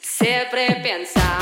Sempre pensar.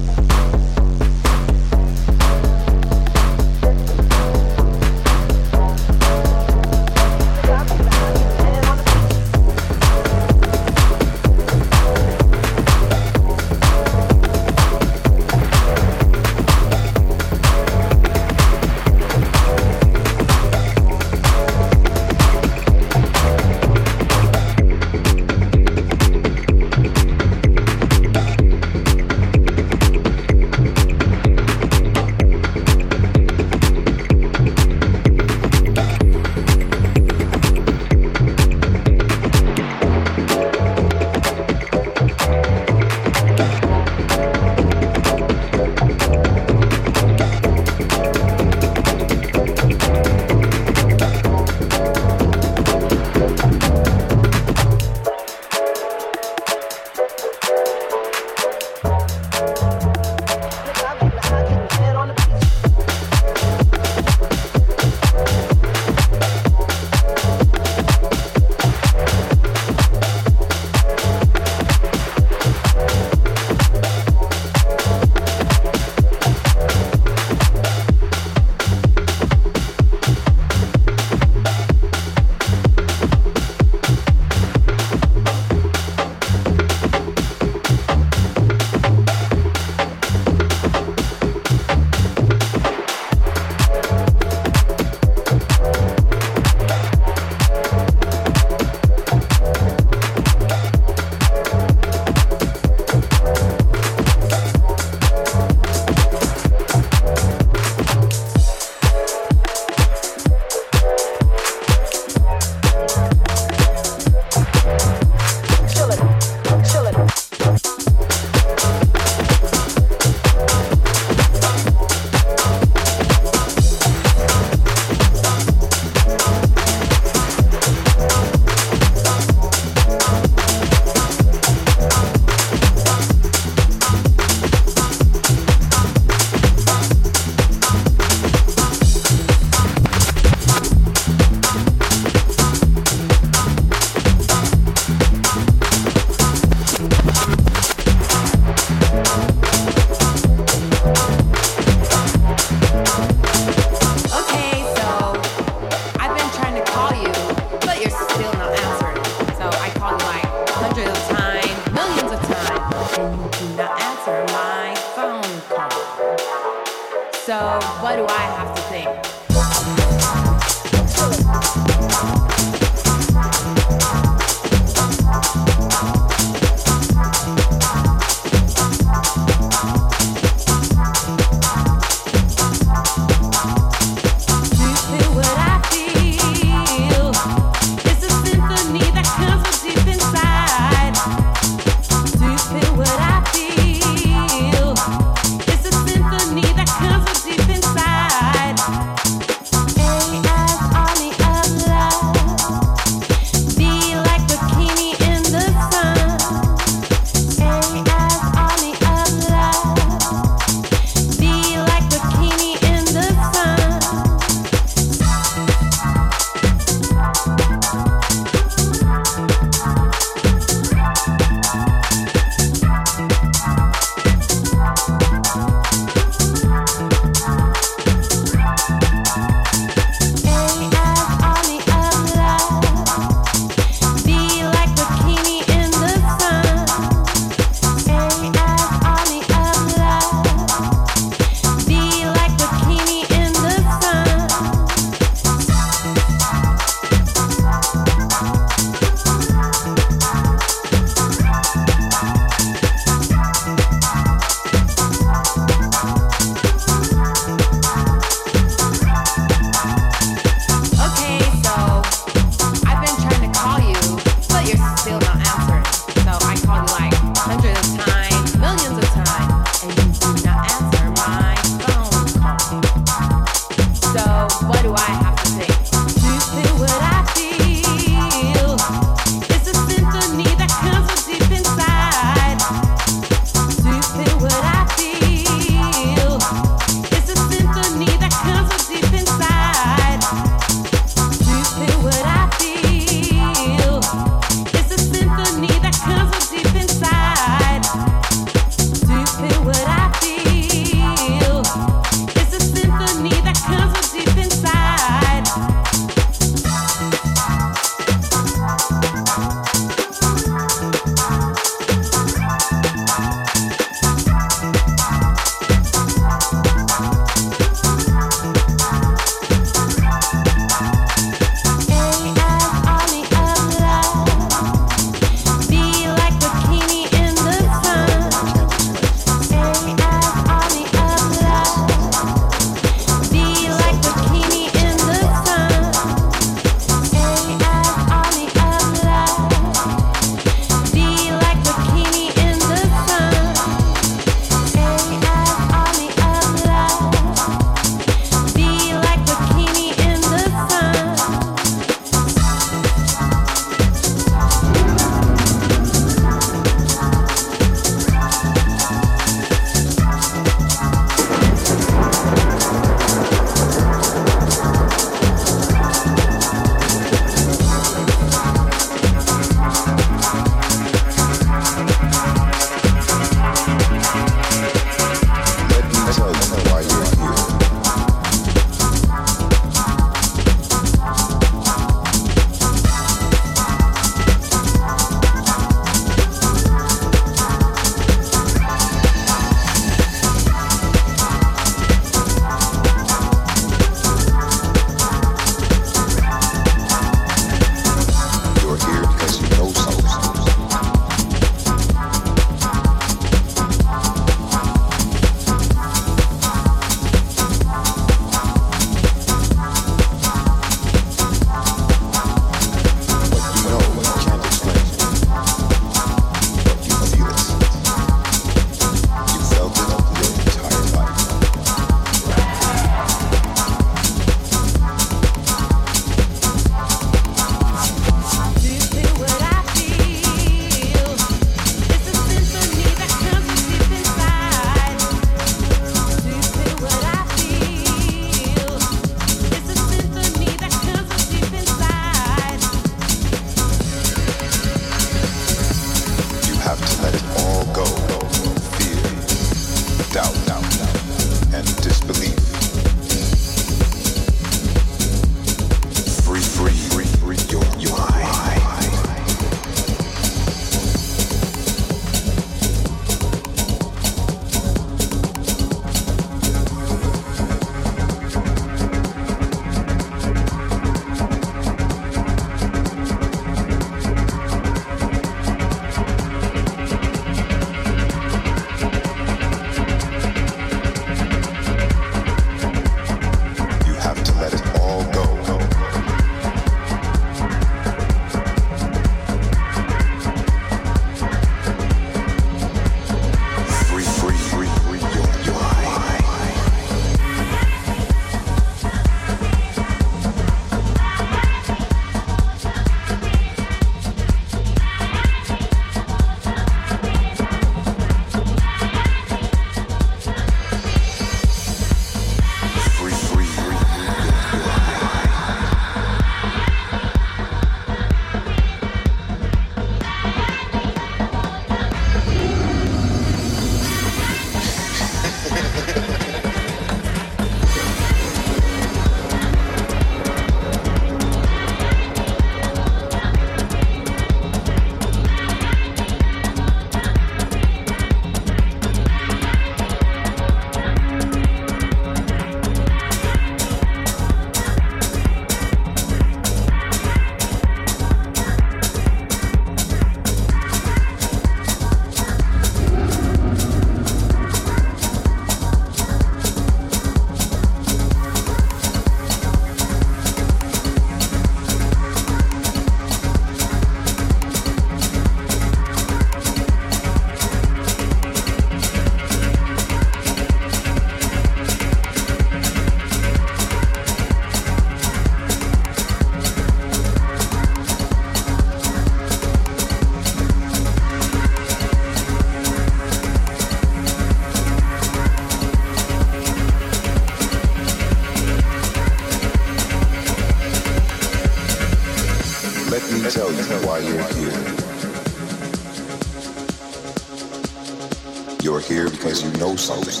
Know something.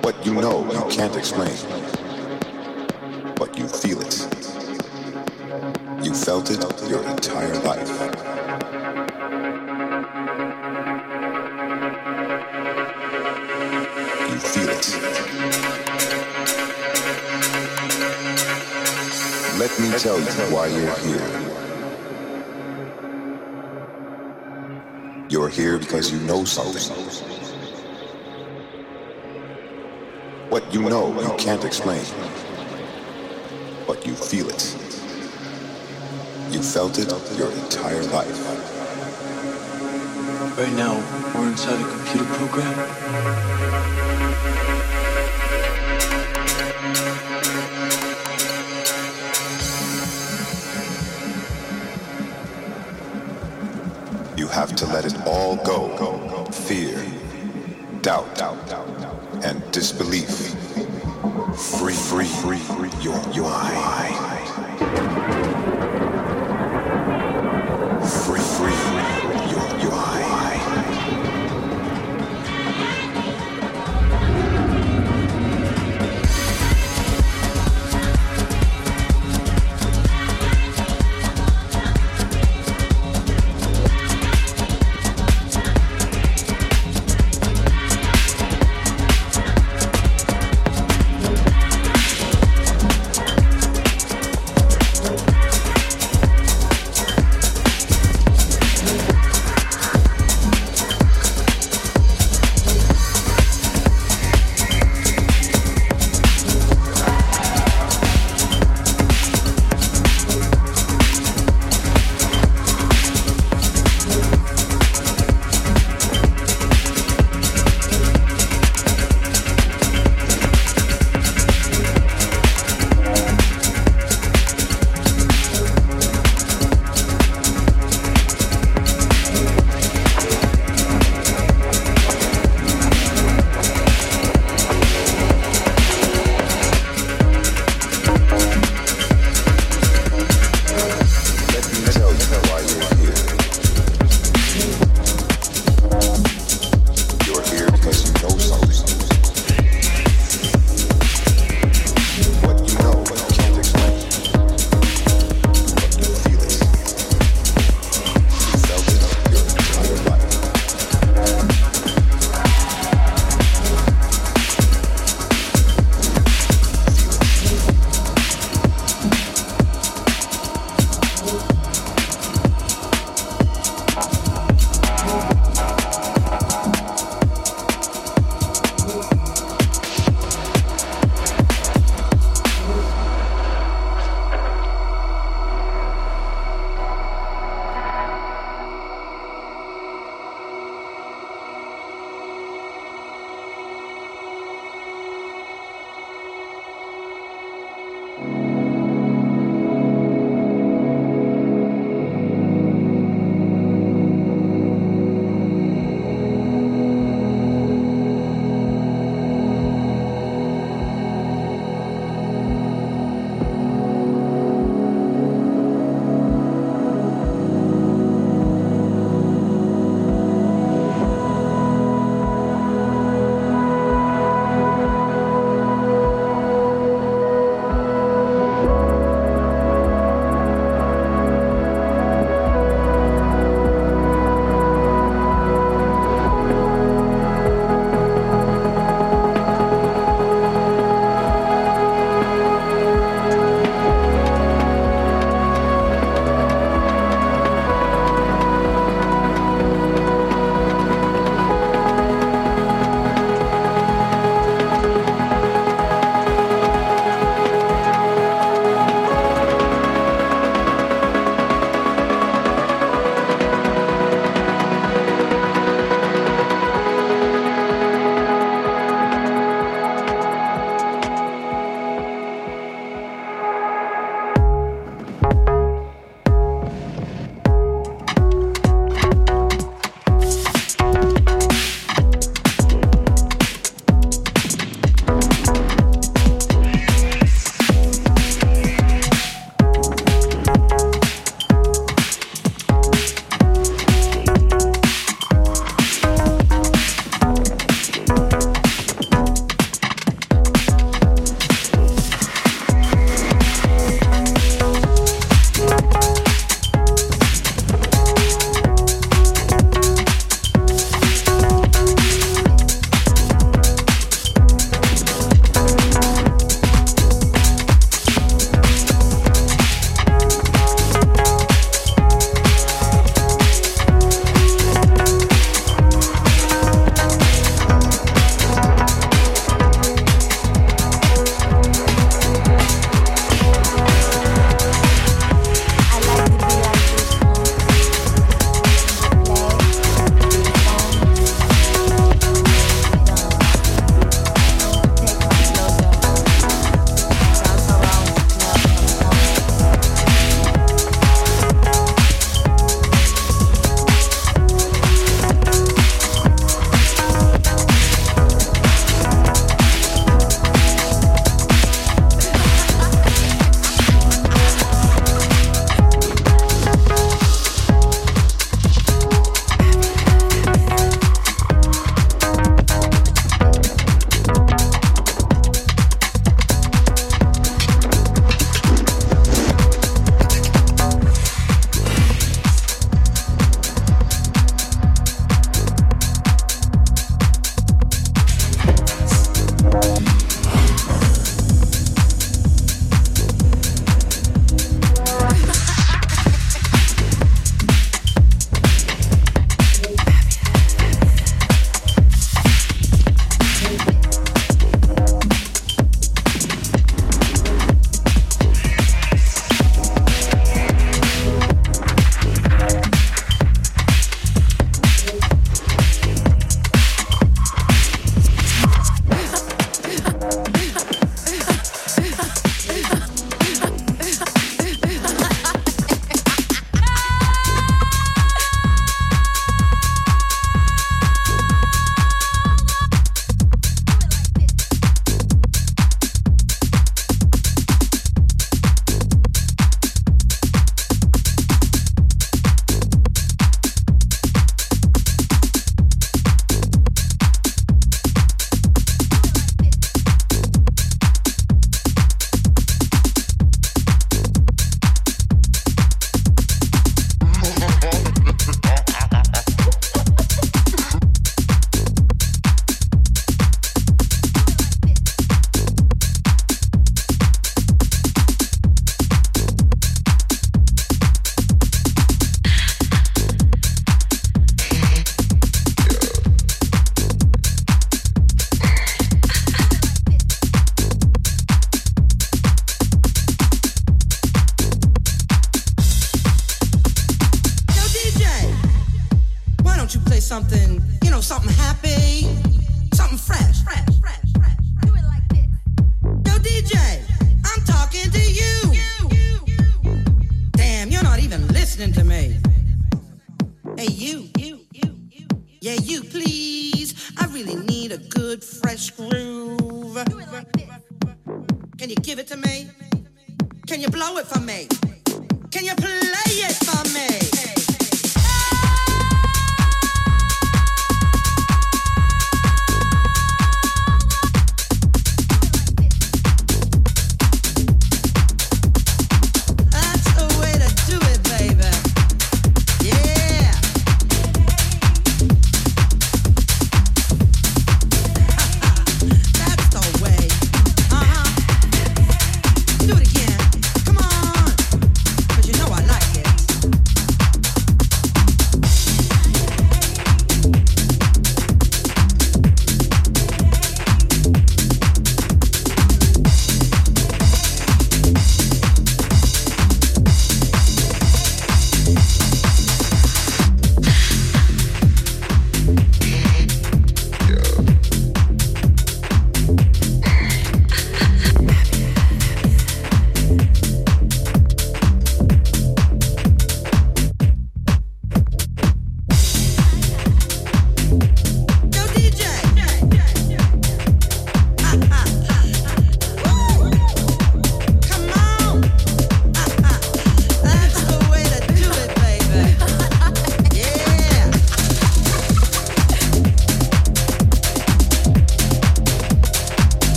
What you know, you can't explain. But you feel it. You felt it your entire life. You feel it. Let me tell you why you're here. Here because you know something. What you know, you can't explain. But you feel it. You felt it your entire life. Right now, we're inside a computer program. Go. Fear, doubt, and disbelief. Free, free, free, your, your mind.